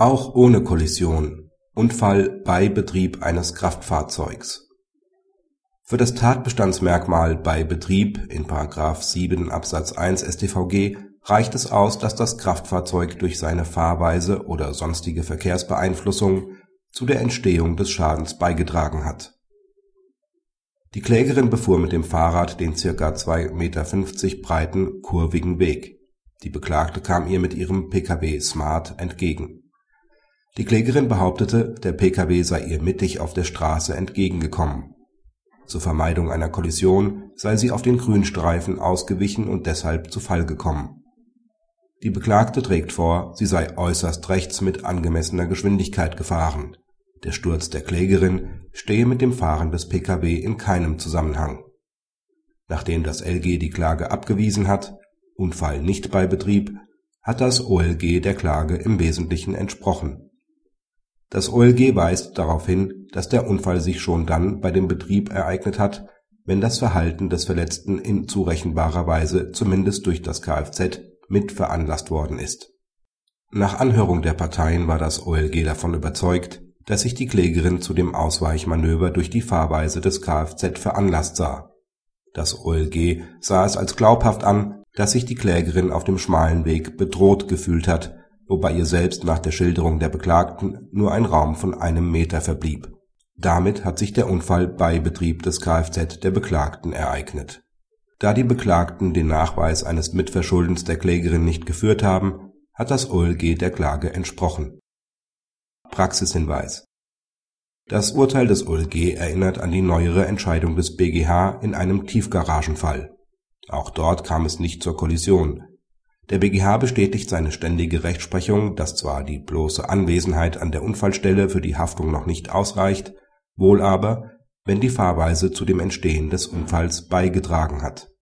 Auch ohne Kollision Unfall bei Betrieb eines Kraftfahrzeugs Für das Tatbestandsmerkmal bei Betrieb in § 7 Abs. 1 StVG reicht es aus, dass das Kraftfahrzeug durch seine Fahrweise oder sonstige Verkehrsbeeinflussung zu der Entstehung des Schadens beigetragen hat. Die Klägerin befuhr mit dem Fahrrad den ca. 2,50 Meter breiten, kurvigen Weg. Die Beklagte kam ihr mit ihrem Pkw Smart entgegen. Die Klägerin behauptete, der Pkw sei ihr mittig auf der Straße entgegengekommen. Zur Vermeidung einer Kollision sei sie auf den Grünstreifen ausgewichen und deshalb zu Fall gekommen. Die Beklagte trägt vor, sie sei äußerst rechts mit angemessener Geschwindigkeit gefahren. Der Sturz der Klägerin stehe mit dem Fahren des Pkw in keinem Zusammenhang. Nachdem das LG die Klage abgewiesen hat (Unfall nicht bei Betrieb), hat das OLG der Klage im Wesentlichen entsprochen. Das OLG weist darauf hin, dass der Unfall sich schon dann bei dem Betrieb ereignet hat, wenn das Verhalten des Verletzten in zurechenbarer Weise zumindest durch das Kfz mit veranlasst worden ist. Nach Anhörung der Parteien war das OLG davon überzeugt dass sich die Klägerin zu dem Ausweichmanöver durch die Fahrweise des Kfz veranlasst sah. Das OLG sah es als glaubhaft an, dass sich die Klägerin auf dem schmalen Weg bedroht gefühlt hat, wobei ihr selbst nach der Schilderung der Beklagten nur ein Raum von einem Meter verblieb. Damit hat sich der Unfall bei Betrieb des Kfz der Beklagten ereignet. Da die Beklagten den Nachweis eines Mitverschuldens der Klägerin nicht geführt haben, hat das OLG der Klage entsprochen Praxishinweis Das Urteil des OLG erinnert an die neuere Entscheidung des BGH in einem Tiefgaragenfall. Auch dort kam es nicht zur Kollision. Der BGH bestätigt seine ständige Rechtsprechung, dass zwar die bloße Anwesenheit an der Unfallstelle für die Haftung noch nicht ausreicht, wohl aber, wenn die Fahrweise zu dem Entstehen des Unfalls beigetragen hat